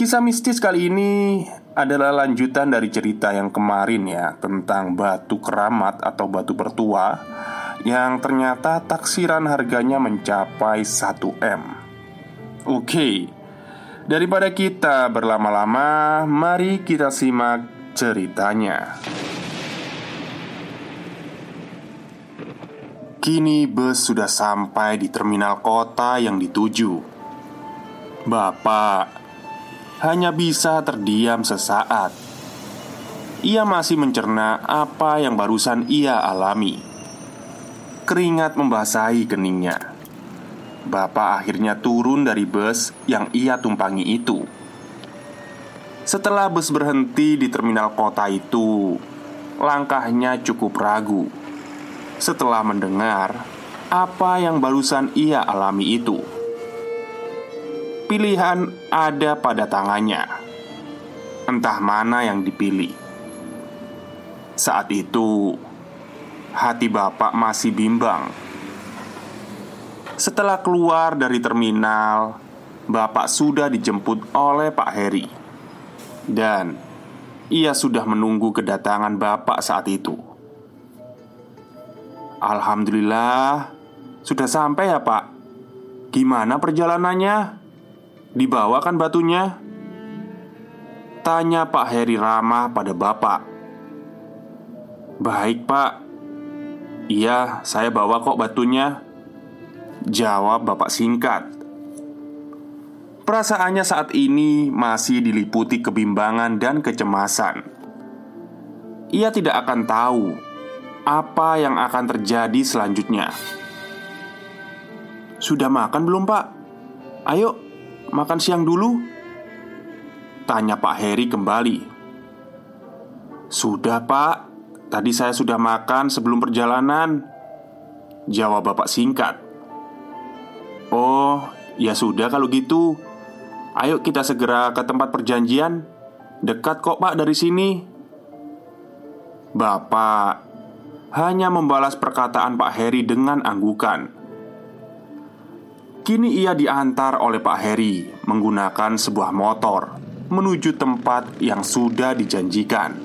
Kisah mistis kali ini adalah lanjutan dari cerita yang kemarin ya Tentang batu keramat atau batu bertua Yang ternyata taksiran harganya mencapai 1M Oke Daripada kita berlama-lama Mari kita simak ceritanya. Kini bus sudah sampai di terminal kota yang dituju. Bapak hanya bisa terdiam sesaat. Ia masih mencerna apa yang barusan ia alami. Keringat membasahi keningnya. Bapak akhirnya turun dari bus yang ia tumpangi itu. Setelah bus berhenti di terminal kota itu, langkahnya cukup ragu. Setelah mendengar apa yang barusan ia alami itu pilihan ada pada tangannya. Entah mana yang dipilih. Saat itu, hati bapak masih bimbang. Setelah keluar dari terminal, bapak sudah dijemput oleh Pak Heri, dan ia sudah menunggu kedatangan bapak saat itu. Alhamdulillah, sudah sampai ya, Pak. Gimana perjalanannya? Dibawa kan batunya? Tanya Pak Heri ramah pada bapak. Baik pak. Iya saya bawa kok batunya. Jawab bapak singkat. Perasaannya saat ini masih diliputi kebimbangan dan kecemasan. Ia tidak akan tahu Apa yang akan terjadi selanjutnya. Sudah makan belum pak? Ayo makan siang dulu? Tanya Pak Heri kembali. Sudah pak. Tadi saya sudah makan sebelum perjalanan. Jawab bapak singkat. Oh, ya sudah kalau gitu. Ayo kita segera ke tempat perjanjian. Dekat kok pak dari sini. Bapak hanya membalas perkataan Pak Heri dengan anggukan Kini ia diantar oleh Pak Heri menggunakan sebuah motor menuju tempat yang sudah dijanjikan.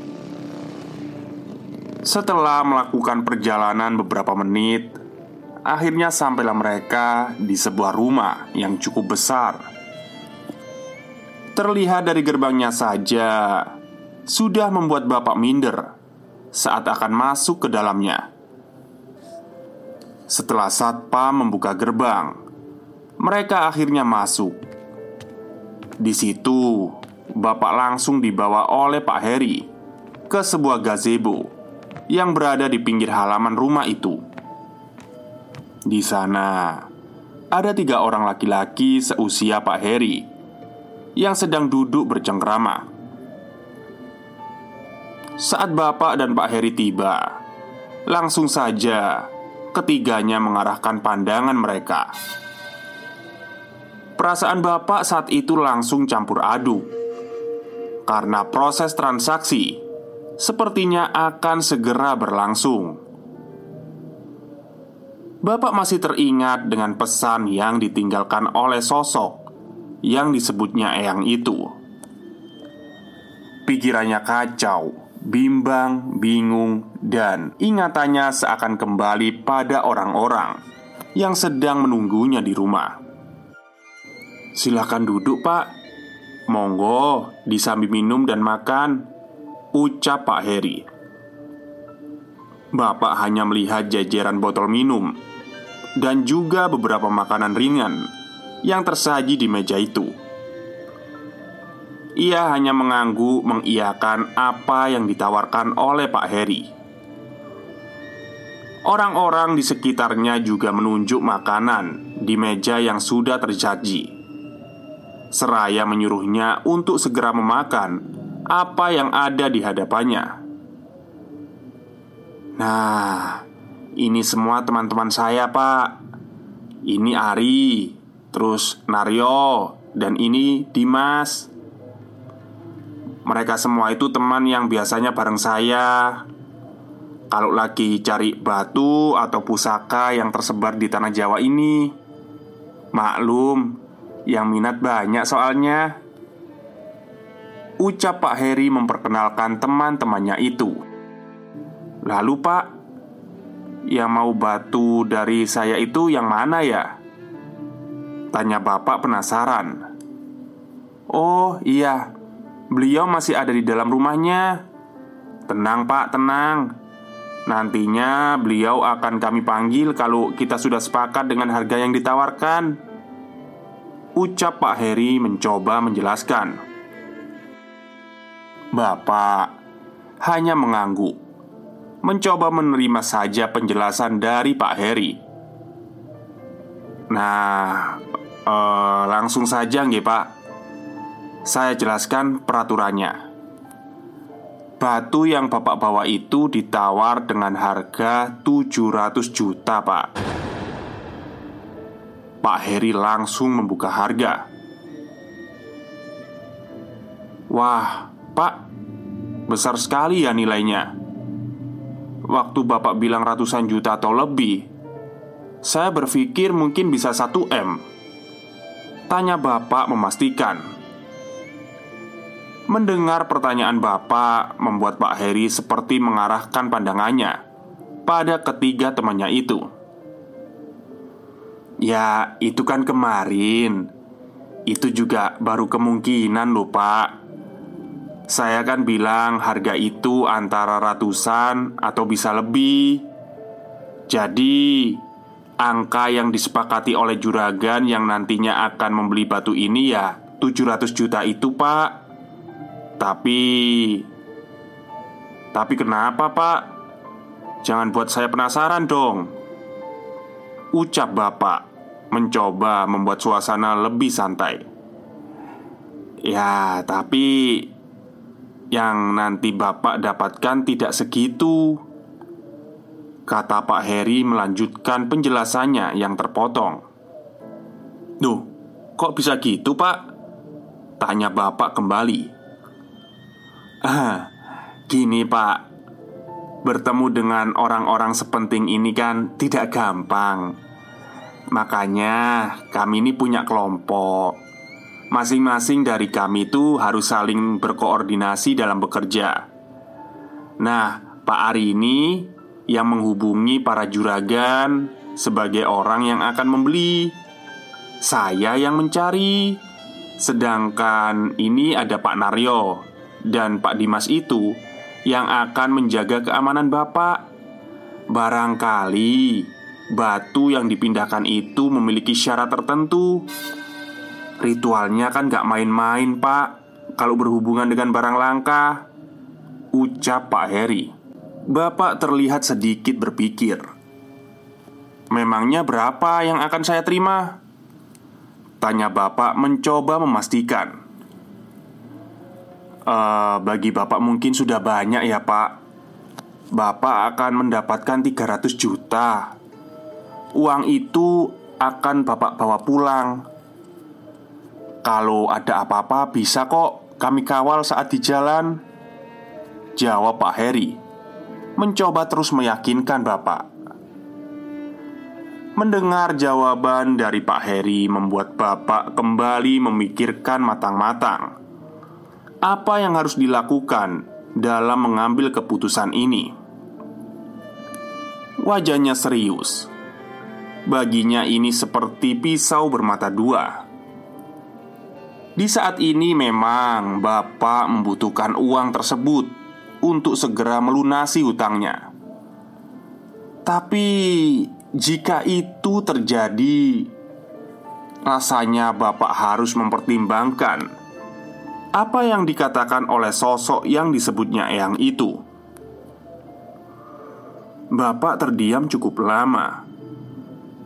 Setelah melakukan perjalanan beberapa menit, akhirnya sampailah mereka di sebuah rumah yang cukup besar. Terlihat dari gerbangnya saja sudah membuat bapak minder saat akan masuk ke dalamnya. Setelah satpam membuka gerbang, mereka akhirnya masuk. Di situ, Bapak langsung dibawa oleh Pak Heri ke sebuah gazebo yang berada di pinggir halaman rumah itu. Di sana ada tiga orang laki-laki seusia Pak Heri yang sedang duduk bercengkrama. Saat Bapak dan Pak Heri tiba, langsung saja ketiganya mengarahkan pandangan mereka Perasaan bapak saat itu langsung campur aduk Karena proses transaksi Sepertinya akan segera berlangsung. Bapak masih teringat dengan pesan yang ditinggalkan oleh sosok Yang disebutnya Eyang itu. Pikirannya kacau, bimbang, bingung, dan ingatannya seakan kembali pada orang-orang yang sedang menunggunya di rumah. Silahkan duduk pak. Monggo disambi minum dan makan Ucap Pak Heri. Bapak hanya melihat jajaran botol minum Dan juga beberapa makanan ringan Yang tersaji di meja itu. Ia hanya mengangguk mengiyakan apa yang ditawarkan oleh Pak Heri. Orang-orang di sekitarnya juga menunjuk makanan di meja yang sudah tersaji. Seraya menyuruhnya untuk segera memakan apa yang ada di hadapannya. Nah, ini semua teman-teman saya, Pak. Ini Ari, terus Naryo, dan ini Dimas. Mereka semua itu teman yang biasanya bareng saya kalau lagi cari batu atau pusaka yang tersebar di tanah Jawa ini Maklum Yang minat banyak soalnya. Ucap Pak Heri memperkenalkan teman-temannya itu. Lalu pak Yang mau batu dari saya itu yang mana ya? Tanya bapak penasaran. Oh iya. Beliau masih ada di dalam rumahnya. Tenang pak, tenang. Nantinya beliau akan kami panggil kalau kita sudah sepakat dengan harga yang ditawarkan Ucap Pak Heri mencoba menjelaskan. Bapak hanya mengangguk Mencoba menerima saja penjelasan dari Pak Heri. Nah, eh, langsung saja nggih Pak. Saya jelaskan peraturannya. Batu yang bapak bawa itu ditawar dengan harga 700 juta pak Pak Heri langsung membuka harga. Wah, pak. Besar sekali ya nilainya. Waktu bapak bilang ratusan juta atau lebih Saya berpikir mungkin bisa 1 M. Tanya bapak memastikan. Mendengar pertanyaan bapak membuat Pak Heri seperti mengarahkan pandangannya pada ketiga temannya itu. Ya, itu kan kemarin. Itu juga baru kemungkinan loh, Pak. Saya kan bilang harga itu antara ratusan atau bisa lebih. Jadi, angka yang disepakati oleh juragan yang nantinya akan membeli batu ini ya 700 juta itu, Pak. Tapi Tapi kenapa pak? Jangan buat saya penasaran dong Ucap bapak Mencoba membuat suasana lebih santai. Ya tapi Yang nanti bapak dapatkan tidak segitu Kata Pak Heri melanjutkan penjelasannya yang terpotong. Duh, kok bisa gitu pak? Tanya bapak kembali. Ah, gini pak. Bertemu dengan orang-orang sepenting ini kan tidak gampang Makanya kami ini punya kelompok. Masing-masing dari kami itu harus saling berkoordinasi dalam bekerja. Nah, Pak Ari ini yang menghubungi para juragan sebagai orang yang akan membeli. Saya yang mencari. Sedangkan ini ada Pak Naryo dan Pak Dimas itu yang akan menjaga keamanan Bapak. Barangkali batu yang dipindahkan itu memiliki syarat tertentu. Ritualnya kan gak main-main, Pak. Kalau berhubungan dengan barang langka, ucap Pak Heri. Bapak terlihat sedikit berpikir. Memangnya berapa yang akan saya terima? Tanya bapak mencoba memastikan uh, Bagi Bapak mungkin sudah banyak ya Pak Bapak akan mendapatkan 300 juta Uang itu akan Bapak bawa pulang Kalau ada apa-apa bisa kok kami kawal saat di jalan Jawab Pak Heri Mencoba terus meyakinkan Bapak Mendengar jawaban dari Pak Heri membuat Bapak kembali memikirkan matang-matang apa yang harus dilakukan dalam mengambil keputusan ini. Wajahnya serius. Baginya ini seperti pisau bermata dua. Di saat ini memang Bapak membutuhkan uang tersebut Untuk segera melunasi hutangnya. Tapi jika itu terjadi Rasanya Bapak harus mempertimbangkan Apa yang dikatakan oleh sosok yang disebutnya Eyang itu. Bapak terdiam cukup lama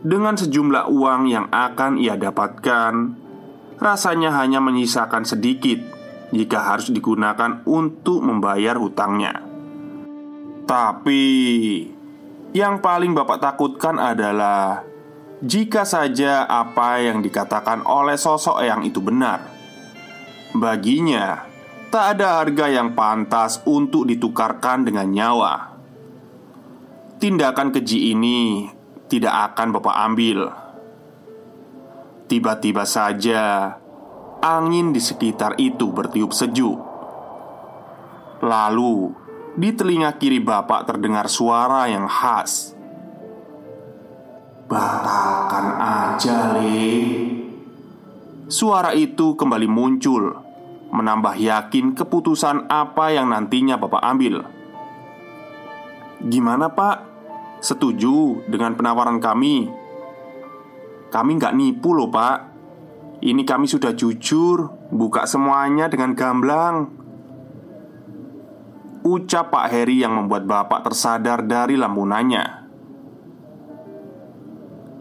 Dengan sejumlah uang yang akan ia dapatkan rasanya hanya menyisakan sedikit jika harus digunakan untuk membayar hutangnya. Tapi yang paling Bapak takutkan adalah jika saja apa yang dikatakan oleh sosok yang itu benar. Baginya, tak ada harga yang pantas untuk ditukarkan dengan nyawa. Tindakan keji ini tidak akan Bapak ambil Tiba-tiba saja angin di sekitar itu bertiup sejuk. Lalu, di telinga kiri bapak terdengar suara yang khas. Batalkan aja, Le. Suara itu kembali muncul, menambah yakin keputusan apa yang nantinya bapak ambil. Gimana, Pak? Setuju dengan penawaran kami? Kami nggak nipu loh pak Ini kami sudah jujur Buka semuanya dengan gamblang Ucap Pak Heri yang membuat bapak tersadar dari lamunannya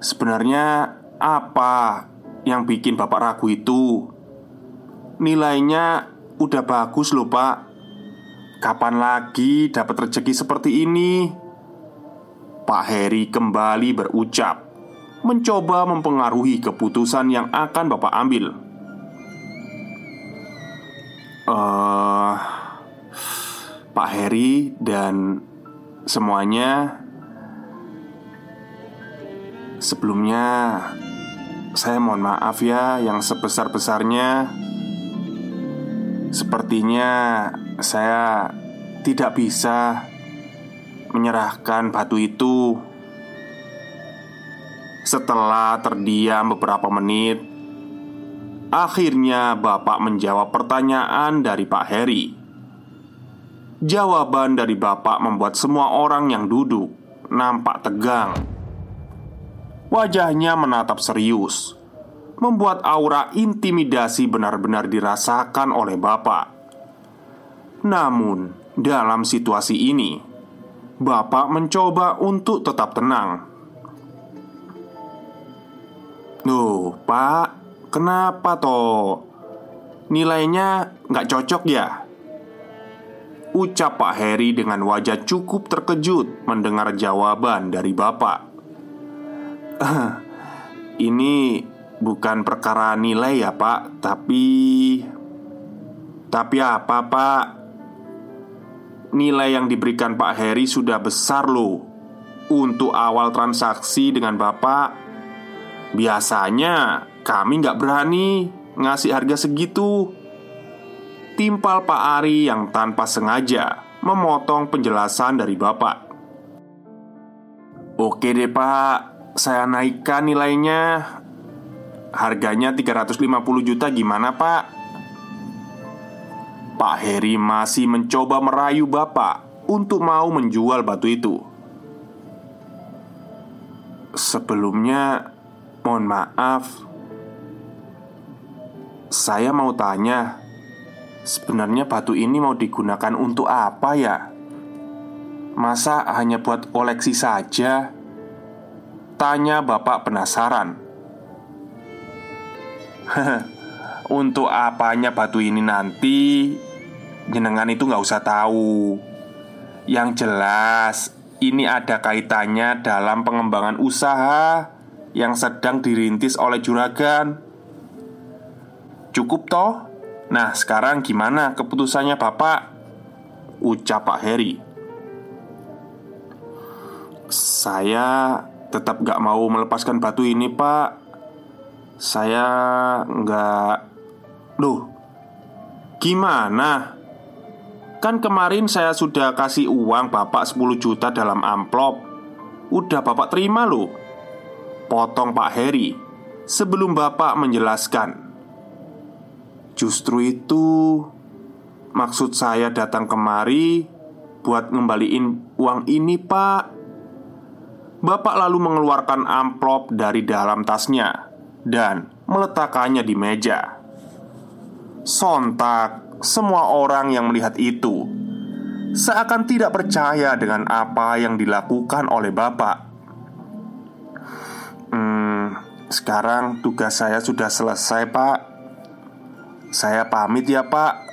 Sebenarnya apa yang bikin bapak ragu itu? Nilainya udah bagus loh pak Kapan lagi dapat rezeki seperti ini? Pak Heri kembali berucap mencoba mempengaruhi keputusan yang akan Bapak ambil. Uh, Pak Heri dan semuanya Sebelumnya Saya mohon maaf ya yang sebesar-besarnya Sepertinya saya tidak bisa menyerahkan batu itu setelah terdiam beberapa menit, akhirnya Bapak menjawab pertanyaan dari Pak Heri. Jawaban dari Bapak membuat semua orang yang duduk nampak tegang. Wajahnya menatap serius, membuat aura intimidasi benar-benar dirasakan oleh Bapak. Namun, dalam situasi ini, Bapak mencoba untuk tetap tenang Loh, Pak, kenapa toh? Nilainya nggak cocok ya? Ucap Pak Heri dengan wajah cukup terkejut mendengar jawaban dari Bapak Ini bukan perkara nilai ya Pak Tapi Tapi apa Pak? Nilai yang diberikan Pak Heri sudah besar loh. Untuk awal transaksi dengan Bapak Biasanya kami nggak berani ngasih harga segitu. Timpal Pak Ari yang tanpa sengaja memotong penjelasan dari Bapak. Oke deh Pak, saya naikkan nilainya. Harganya 350 juta gimana Pak? Pak Heri masih mencoba merayu Bapak untuk mau menjual batu itu Sebelumnya Mohon maaf Saya mau tanya Sebenarnya batu ini mau digunakan untuk apa ya? Masa hanya buat koleksi saja? Tanya bapak penasaran Untuk apanya batu ini nanti Jenengan itu nggak usah tahu Yang jelas Ini ada kaitannya dalam pengembangan usaha yang sedang dirintis oleh juragan. Cukup toh? Nah, sekarang gimana keputusannya Bapak? Ucap Pak Heri. Saya tetap gak mau melepaskan batu ini, Pak. Saya nggak. Loh, gimana? Kan kemarin saya sudah kasih uang Bapak 10 juta dalam amplop. Udah Bapak terima loh. Potong Pak Heri Sebelum Bapak menjelaskan Justru itu Maksud saya datang kemari Buat ngembaliin uang ini pak Bapak lalu mengeluarkan amplop dari dalam tasnya Dan meletakkannya di meja Sontak Semua orang yang melihat itu Seakan tidak percaya dengan apa yang dilakukan oleh bapak. Hmm, sekarang tugas saya sudah selesai pak. Saya pamit ya pak.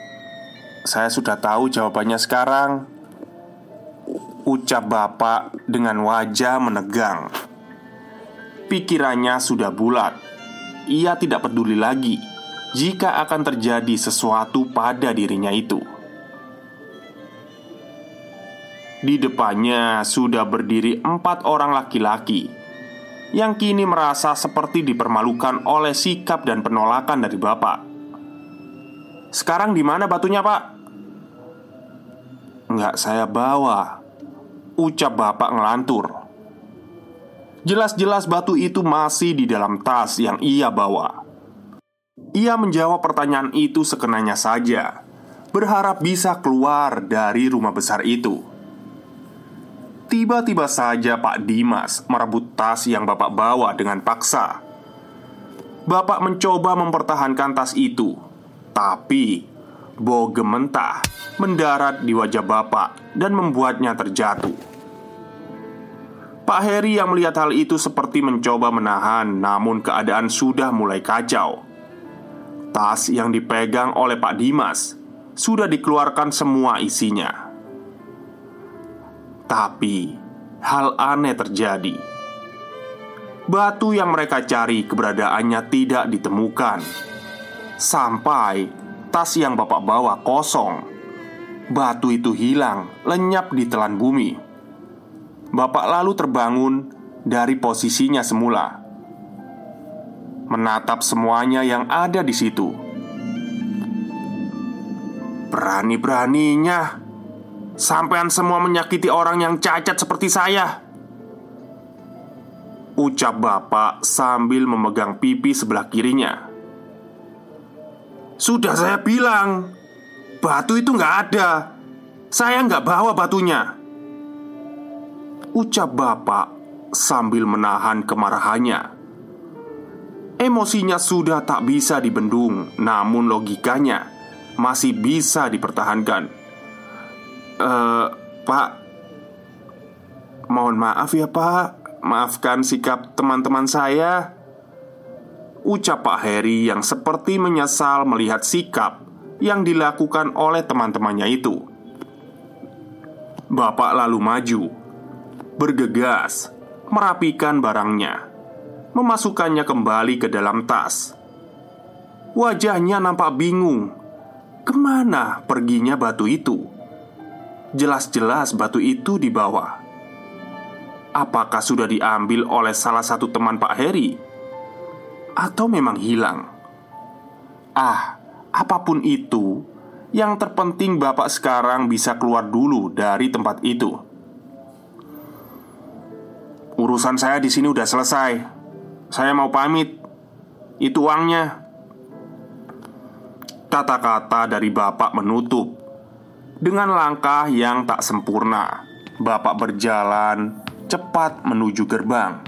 Saya sudah tahu jawabannya sekarang. Ucap bapak dengan wajah menegang. Pikirannya sudah bulat. Ia tidak peduli lagi Jika akan terjadi sesuatu pada dirinya itu Di depannya sudah berdiri empat orang laki-laki yang kini merasa seperti dipermalukan oleh sikap dan penolakan dari bapak. Sekarang di mana batunya, Pak? Enggak saya bawa, ucap bapak ngelantur. Jelas-jelas batu itu masih di dalam tas yang ia bawa. Ia menjawab pertanyaan itu sekenanya saja, berharap bisa keluar dari rumah besar itu. Tiba-tiba saja Pak Dimas merebut tas yang Bapak bawa dengan paksa. Bapak mencoba mempertahankan tas itu, tapi bogem mentah mendarat di wajah Bapak dan membuatnya terjatuh. Pak Heri yang melihat hal itu seperti mencoba menahan, namun keadaan sudah mulai kacau. Tas yang dipegang oleh Pak Dimas sudah dikeluarkan semua isinya. Tapi hal aneh terjadi. Batu yang mereka cari keberadaannya tidak ditemukan. Sampai tas yang bapak bawa kosong. Batu itu hilang, lenyap di telan bumi. Bapak lalu terbangun dari posisinya semula. Menatap semuanya yang ada di situ. Berani-beraninya Sampean semua menyakiti orang yang cacat seperti saya. Ucap bapak sambil memegang pipi sebelah kirinya. Sudah saya bilang Batu itu nggak ada. Saya nggak bawa batunya. Ucap bapak sambil menahan kemarahannya Emosinya sudah tak bisa dibendung Namun logikanya masih bisa dipertahankan. Uh, Pak Mohon maaf ya pak. Maafkan sikap teman-teman saya. Ucap Pak Heri yang seperti menyesal melihat sikap Yang dilakukan oleh teman-temannya itu. Bapak lalu maju Bergegas Merapikan barangnya Memasukkannya kembali ke dalam tas Wajahnya nampak bingung Ke mana perginya batu itu? Jelas-jelas batu itu di bawah. Apakah sudah diambil oleh salah satu teman Pak Heri? Atau memang hilang? Ah, apa pun itu, yang terpenting Bapak sekarang bisa keluar dulu dari tempat itu. Urusan saya di sini udah selesai. Saya mau pamit. Itu uangnya. Kata-kata dari Bapak menutup dengan langkah yang tak sempurna, bapak berjalan cepat menuju gerbang.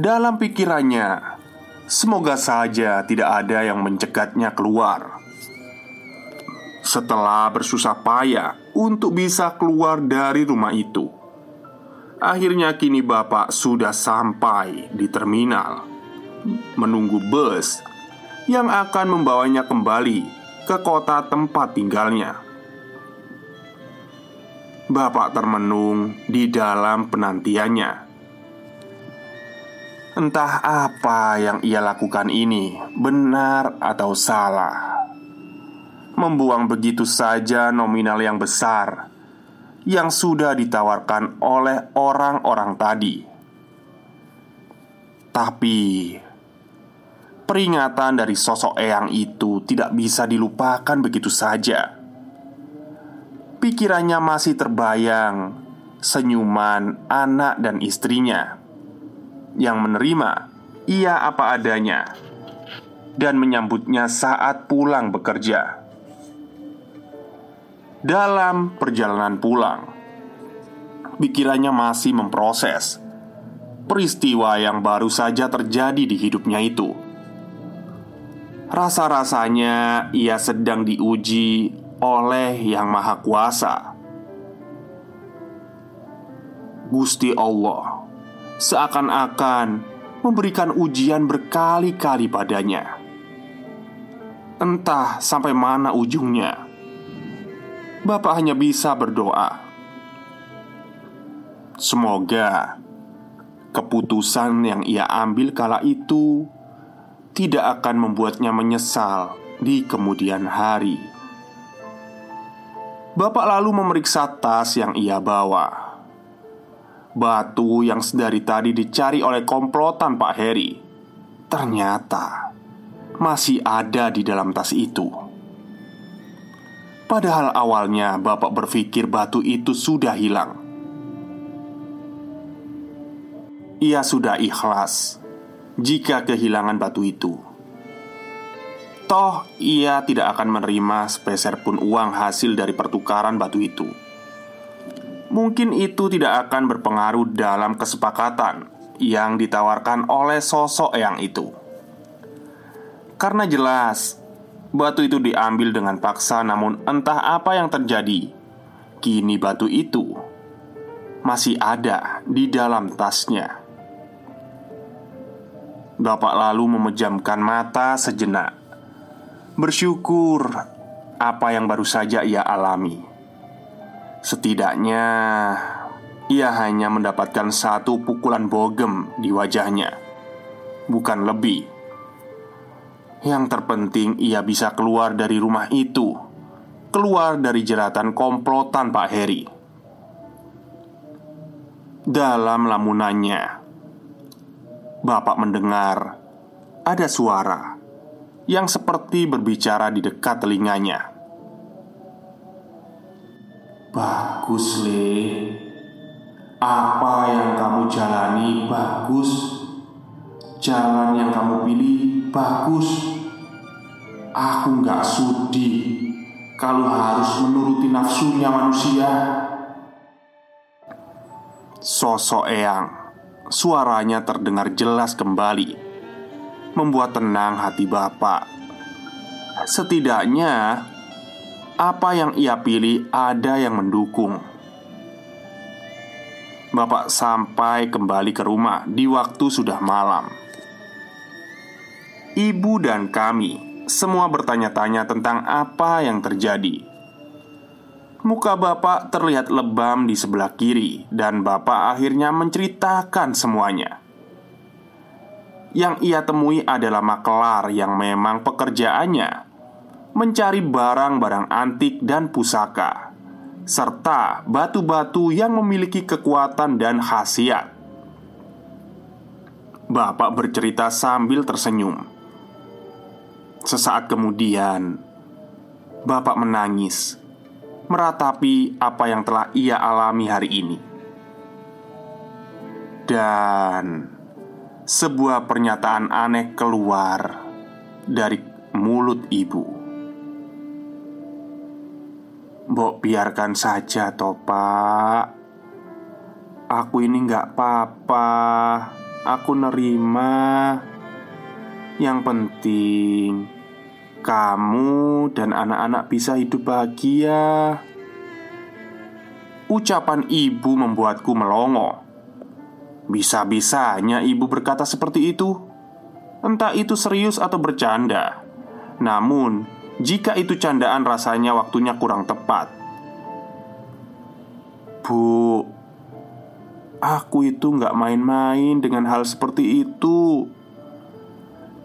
Dalam pikirannya, semoga saja tidak ada yang mencegatnya keluar. Setelah bersusah payah untuk bisa keluar dari rumah itu, akhirnya kini bapak sudah sampai di terminal, menunggu bus yang akan membawanya kembali ke kota tempat tinggalnya. Bapak termenung di dalam penantiannya. Entah apa yang ia lakukan ini benar atau salah. Membuang begitu saja nominal yang besar yang sudah ditawarkan oleh orang-orang tadi. Tapi peringatan dari sosok Eyang itu tidak bisa dilupakan begitu saja. Pikirannya masih terbayang senyuman anak dan istrinya yang menerima ia apa adanya. dan menyambutnya saat pulang bekerja. Dalam perjalanan pulang, pikirannya masih memproses peristiwa yang baru saja terjadi di hidupnya itu. Rasa-rasanya ia sedang diuji oleh Yang Maha Kuasa. Gusti Allah seakan-akan memberikan ujian berkali-kali padanya. Entah sampai mana ujungnya. Bapak hanya bisa berdoa. Semoga keputusan yang ia ambil kala itu tidak akan membuatnya menyesal di kemudian hari. Bapak lalu memeriksa tas yang ia bawa. Batu yang sedari tadi dicari oleh komplotan Pak Heri ternyata masih ada di dalam tas itu. Padahal awalnya Bapak berpikir batu itu sudah hilang. Ia sudah ikhlas jika kehilangan batu itu. Toh, ia tidak akan menerima sepeser pun uang hasil dari pertukaran batu itu mungkin itu tidak akan berpengaruh dalam kesepakatan yang ditawarkan oleh sosok yang itu. Karena jelas batu itu diambil dengan paksa, namun entah apa yang terjadi, kini batu itu masih ada di dalam tasnya. Bapak lalu memejamkan mata sejenak, bersyukur apa yang baru saja ia alami Setidaknya ia hanya mendapatkan satu pukulan bogem di wajahnya, bukan lebih. Yang terpenting, ia bisa keluar dari rumah itu, keluar dari jeratan komplotan Pak Heri. Dalam lamunannya, Bapak mendengar ada suara yang seperti berbicara di dekat telinganya. Bagus, Le. Apa yang kamu jalani bagus. Jalan yang kamu pilih bagus. Aku nggak sudi kalau harus menuruti nafsunya manusia. Sosok Eyang, suaranya terdengar jelas kembali, membuat tenang hati bapak. Setidaknya apa yang ia pilih ada yang mendukung. Bapak sampai kembali ke rumah di waktu sudah malam. Ibu dan kami semua bertanya-tanya tentang apa yang terjadi. Muka bapak terlihat lebam di sebelah kiri, dan bapak akhirnya menceritakan semuanya. Yang ia temui adalah makelar yang memang pekerjaannya mencari barang-barang antik dan pusaka, serta batu-batu yang memiliki kekuatan dan khasiat. Bapak bercerita sambil tersenyum. Sesaat kemudian, Bapak menangis, meratapi apa yang telah ia alami hari ini, dan sebuah pernyataan aneh keluar dari mulut ibu. Mbok biarkan saja toh pak. Aku ini nggak apa-apa. Aku nerima Yang penting Kamu dan anak-anak bisa hidup bahagia. Ucapan ibu membuatku melongo. Bisa-bisanya ibu berkata seperti itu. Entah itu serius atau bercanda. Namun jika itu candaan rasanya waktunya kurang tepat. Bu Aku itu nggak main-main dengan hal seperti itu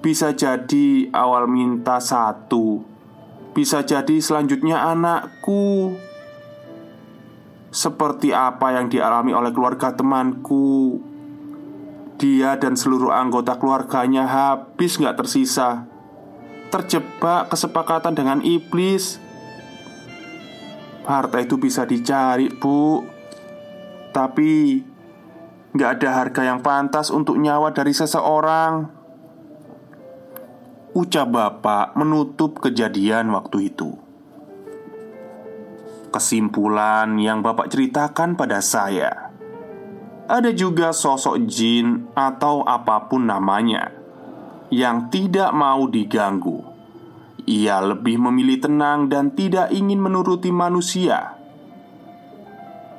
Bisa jadi awal minta satu. Bisa jadi selanjutnya anakku. Seperti apa yang dialami oleh keluarga temanku. Dia dan seluruh anggota keluarganya habis nggak tersisa. Terjebak kesepakatan dengan iblis. Harta itu bisa dicari, Bu, tapi nggak ada harga yang pantas untuk nyawa dari seseorang. Ucap bapak menutup kejadian waktu itu. Kesimpulan yang bapak ceritakan pada saya Ada juga sosok jin atau apa pun namanya Yang tidak mau diganggu. Ia lebih memilih tenang dan tidak ingin menuruti manusia.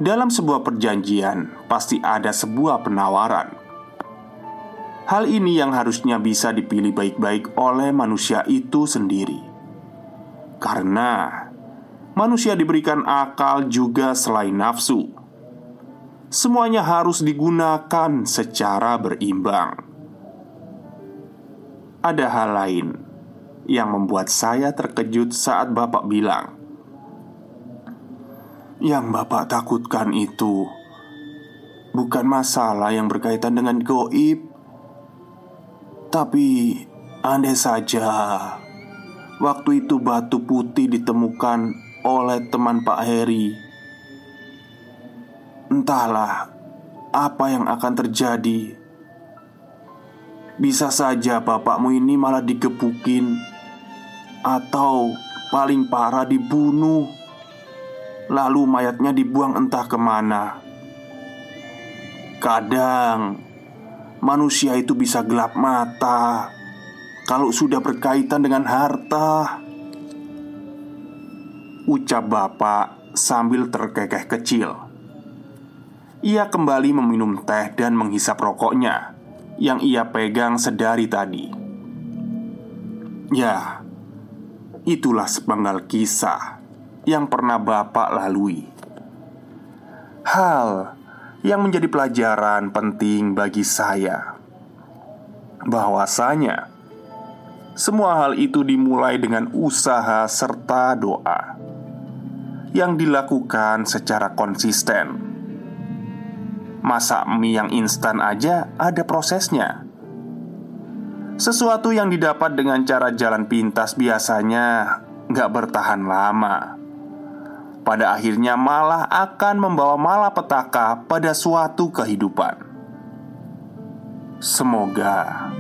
Dalam sebuah perjanjian, pasti ada sebuah penawaran. Hal ini yang harusnya bisa dipilih baik-baik oleh manusia itu sendiri, karena manusia diberikan akal juga selain nafsu. Semuanya harus digunakan secara berimbang. Ada hal lain yang membuat saya terkejut saat Bapak bilang, "Yang Bapak takutkan itu bukan masalah yang berkaitan dengan goib, tapi andai saja waktu itu batu putih ditemukan oleh teman Pak Heri. Entahlah apa yang akan terjadi. Bisa saja bapakmu ini malah digebukin atau paling parah dibunuh. Lalu mayatnya dibuang entah ke mana. Kadang manusia itu bisa gelap mata kalau sudah berkaitan dengan harta. Ucap bapak sambil terkekeh kecil. Ia kembali meminum teh dan menghisap rokoknya yang ia pegang sedari tadi. Ya, itulah sepenggal kisah yang pernah bapak lalui. Hal yang menjadi pelajaran penting bagi saya bahwasanya semua hal itu dimulai dengan usaha serta doa yang dilakukan secara konsisten. Masak mie yang instan aja ada prosesnya. Sesuatu yang didapat dengan cara jalan pintas biasanya nggak bertahan lama pada akhirnya malah akan membawa malapetaka pada suatu kehidupan. Semoga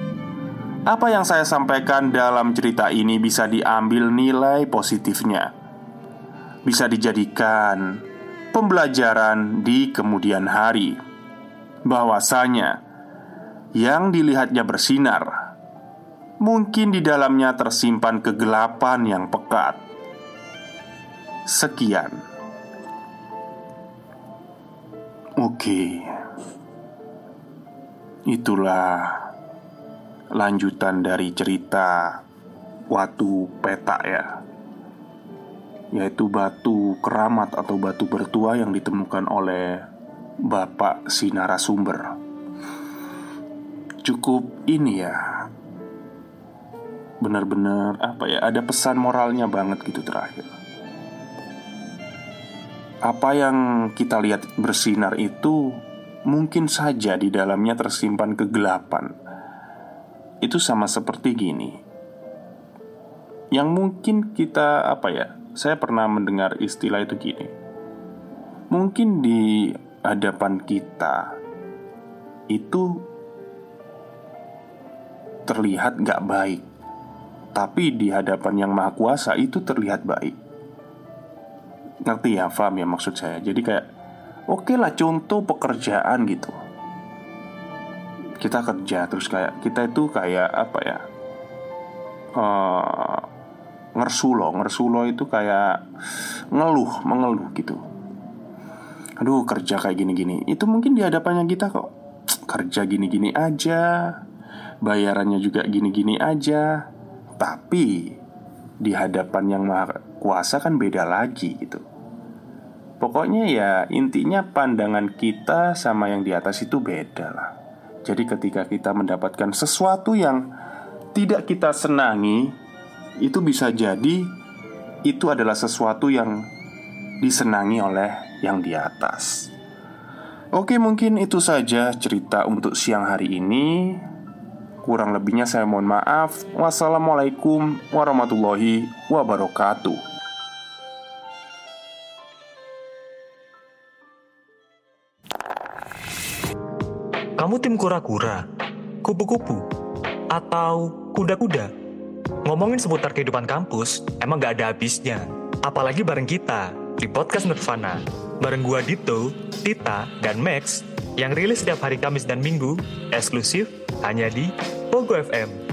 apa yang saya sampaikan dalam cerita ini bisa diambil nilai positifnya, bisa dijadikan pembelajaran di kemudian hari, bahwasanya yang dilihatnya bersinar mungkin di dalamnya tersimpan kegelapan yang pekat sekian. Oke, itulah lanjutan dari cerita Watu Peta ya. Yaitu batu keramat atau batu bertua yang ditemukan oleh Bapak Sinara Sumber Cukup ini ya. Benar-benar apa ya Ada pesan moralnya banget gitu terakhir apa yang kita lihat bersinar itu mungkin saja di dalamnya tersimpan kegelapan. Itu sama seperti gini. Yang mungkin kita apa ya? Saya pernah mendengar istilah itu gini. Mungkin di hadapan kita itu terlihat gak baik, tapi di hadapan yang maha kuasa itu terlihat baik. Ngerti ya, paham ya maksud saya. Jadi kayak Oke okay lah contoh pekerjaan gitu. Kita kerja terus kayak Kita itu kayak apa ya uh, Ngersulo Ngersulo itu kayak Ngeluh, mengeluh gitu. Aduh kerja kayak gini-gini. Itu mungkin di hadapannya kita kok Kerja gini-gini aja Bayarannya juga gini-gini aja. Tapi di hadapan yang maha kuasa kan beda lagi gitu Pokoknya ya intinya pandangan kita sama yang di atas itu beda lah Jadi ketika kita mendapatkan sesuatu yang tidak kita senangi Itu bisa jadi itu adalah sesuatu yang disenangi oleh yang di atas Oke mungkin itu saja cerita untuk siang hari ini Kurang lebihnya saya mohon maaf. Wassalamualaikum warahmatullahi wabarakatuh. Kamu tim kura-kura, kupu-kupu, atau kuda-kuda? Ngomongin seputar kehidupan kampus, emang gak ada habisnya. Apalagi bareng kita, di Podcast Nirvana. Bareng gua Dito, Tita, dan Max, yang rilis setiap hari Kamis dan Minggu, eksklusif hanya di Pogo FM.